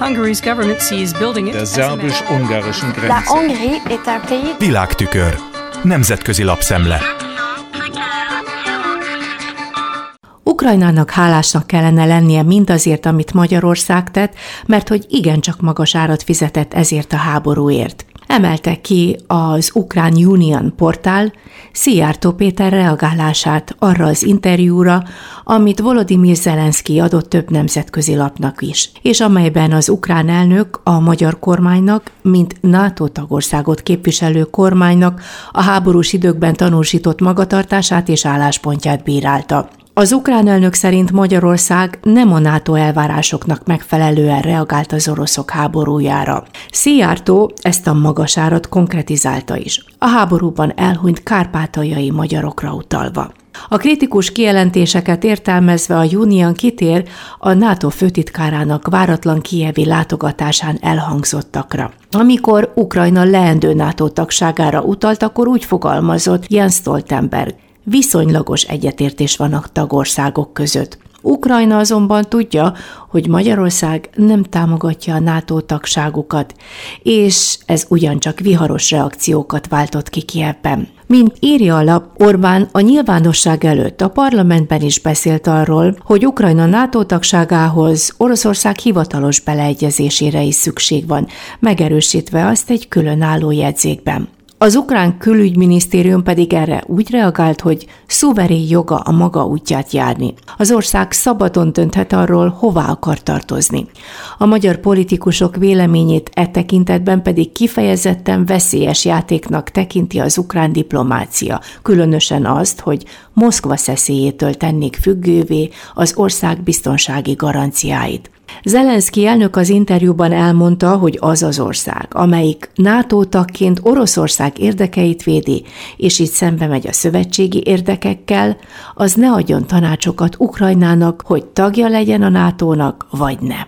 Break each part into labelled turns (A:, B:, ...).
A: Hungary's government sees building it
B: der
A: as a matter-
B: szerbus-ungarischen
C: La
B: Grenze.
C: Hongrie est un pays
D: Világtükör. Nemzetközi lapszemle.
E: Ukrajnának hálásnak kellene lennie mindazért, amit Magyarország tett, mert hogy igencsak magas árat fizetett ezért a háborúért. Emelte ki az Ukrán Union portál Szijjártó Péter reagálását arra az interjúra, amit Volodymyr Zelenszky adott több nemzetközi lapnak is, és amelyben az ukrán elnök a magyar kormánynak, mint NATO tagországot képviselő kormánynak a háborús időkben tanúsított magatartását és álláspontját bírálta. Az ukrán elnök szerint Magyarország nem a NATO elvárásoknak megfelelően reagált az oroszok háborújára. Szijjártó ezt a magas árat konkretizálta is, a háborúban elhunyt kárpátaljai magyarokra utalva. A kritikus kijelentéseket értelmezve a Unión kitér a NATO főtitkárának váratlan kievi látogatásán elhangzottakra. Amikor Ukrajna leendő NATO tagságára utalt, akkor úgy fogalmazott Jens Stoltenberg, Viszonylagos egyetértés van a tagországok között. Ukrajna azonban tudja, hogy Magyarország nem támogatja a NATO tagságukat, és ez ugyancsak viharos reakciókat váltott ki Kievben. Mint írja a lap, Orbán a nyilvánosság előtt a parlamentben is beszélt arról, hogy Ukrajna NATO tagságához Oroszország hivatalos beleegyezésére is szükség van, megerősítve azt egy különálló jegyzékben. Az ukrán külügyminisztérium pedig erre úgy reagált, hogy szuverén joga a maga útját járni. Az ország szabadon dönthet arról, hová akar tartozni. A magyar politikusok véleményét e tekintetben pedig kifejezetten veszélyes játéknak tekinti az ukrán diplomácia, különösen azt, hogy Moszkva szeszélyétől tennék függővé az ország biztonsági garanciáit. Zelenszky elnök az interjúban elmondta, hogy az az ország, amelyik NATO tagként Oroszország érdekeit védi, és így szembe megy a szövetségi érdekekkel, az ne adjon tanácsokat Ukrajnának, hogy tagja legyen a NATO-nak, vagy ne.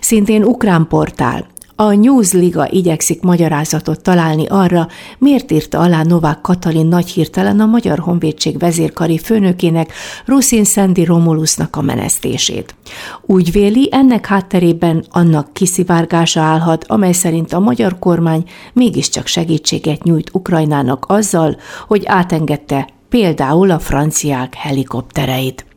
E: Szintén ukrán portál, a Newsliga igyekszik magyarázatot találni arra, miért írta alá Novák Katalin nagy hirtelen a Magyar Honvédség vezérkari főnökének, Ruszin Szendi Romulusnak a menesztését. Úgy véli, ennek hátterében annak kiszivárgása állhat, amely szerint a magyar kormány mégiscsak segítséget nyújt Ukrajnának azzal, hogy átengedte például a franciák helikoptereit.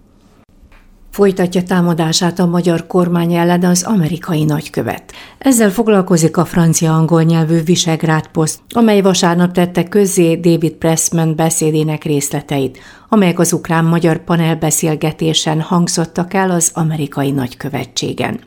E: Folytatja támadását a magyar kormány ellen az amerikai nagykövet. Ezzel foglalkozik a francia-angol nyelvű Visegrád Post, amely vasárnap tette közzé David Pressman beszédének részleteit, amelyek az ukrán-magyar panelbeszélgetésen hangzottak el az amerikai nagykövetségen.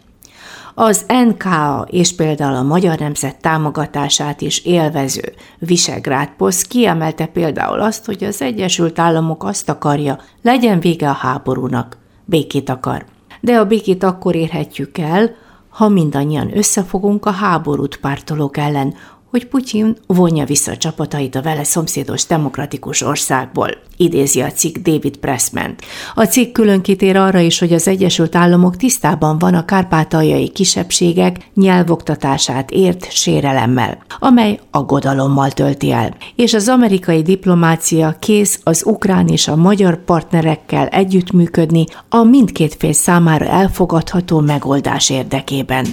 E: Az NKA és például a Magyar Nemzet támogatását is élvező Visegrád Post kiemelte például azt, hogy az Egyesült Államok azt akarja, legyen vége a háborúnak, békét akar. De a békét akkor érhetjük el, ha mindannyian összefogunk a háborút pártolók ellen, hogy Putyin vonja vissza a csapatait a vele szomszédos demokratikus országból, idézi a cikk David Pressman. A cikk külön kitér arra is, hogy az Egyesült Államok tisztában van a kárpátaljai kisebbségek nyelvoktatását ért sérelemmel, amely aggodalommal tölti el, és az amerikai diplomácia kész az ukrán és a magyar partnerekkel együttműködni a mindkét fél számára elfogadható megoldás érdekében.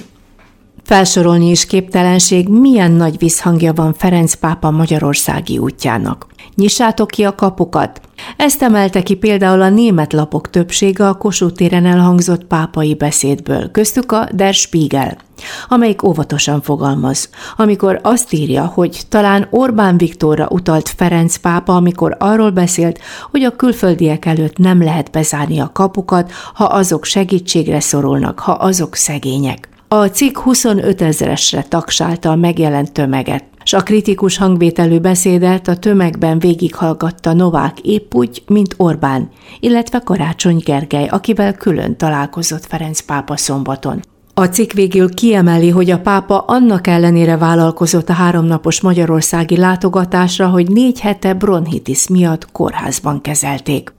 E: Felsorolni is képtelenség, milyen nagy visszhangja van Ferenc pápa magyarországi útjának. Nyissátok ki a kapukat! Ezt emelte ki például a német lapok többsége a Kossuth téren elhangzott pápai beszédből, köztük a Der Spiegel, amelyik óvatosan fogalmaz, amikor azt írja, hogy talán Orbán Viktorra utalt Ferenc pápa, amikor arról beszélt, hogy a külföldiek előtt nem lehet bezárni a kapukat, ha azok segítségre szorulnak, ha azok szegények. A cikk 25 ezeresre tagsálta a megjelent tömeget, s a kritikus hangvételű beszédet a tömegben végighallgatta Novák épp úgy, mint Orbán, illetve Karácsony Gergely, akivel külön találkozott Ferenc pápa szombaton. A cikk végül kiemeli, hogy a pápa annak ellenére vállalkozott a háromnapos magyarországi látogatásra, hogy négy hete bronhitis miatt kórházban kezelték.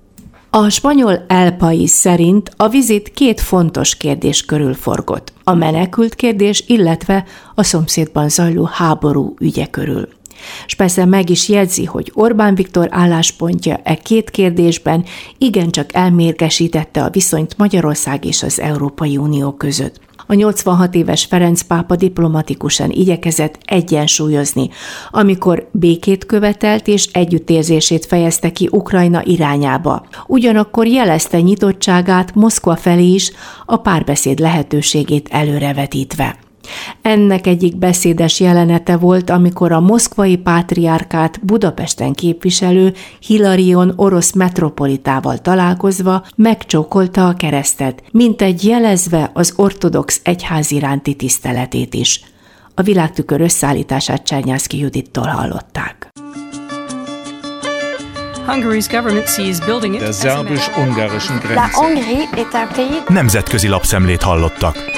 E: A spanyol El País szerint a vizit két fontos kérdés körül forgott. A menekült kérdés, illetve a szomszédban zajló háború ügye körül. És persze meg is jegyzi, hogy Orbán Viktor álláspontja e két kérdésben igencsak elmérgesítette a viszonyt Magyarország és az Európai Unió között. A 86 éves Ferenc pápa diplomatikusan igyekezett egyensúlyozni, amikor békét követelt és együttérzését fejezte ki Ukrajna irányába. Ugyanakkor jelezte nyitottságát Moszkva felé is a párbeszéd lehetőségét előrevetítve. Ennek egyik beszédes jelenete volt, amikor a moszkvai pátriárkát Budapesten képviselő Hilarion orosz metropolitával találkozva megcsókolta a keresztet, mint egy jelezve az ortodox egyház iránti tiszteletét is. A világtükör összeállítását Csernyászki Judittól hallották.
B: Der
C: La
B: Grenze.
C: Hongrie est un pays
D: Nemzetközi lapszemlét hallottak.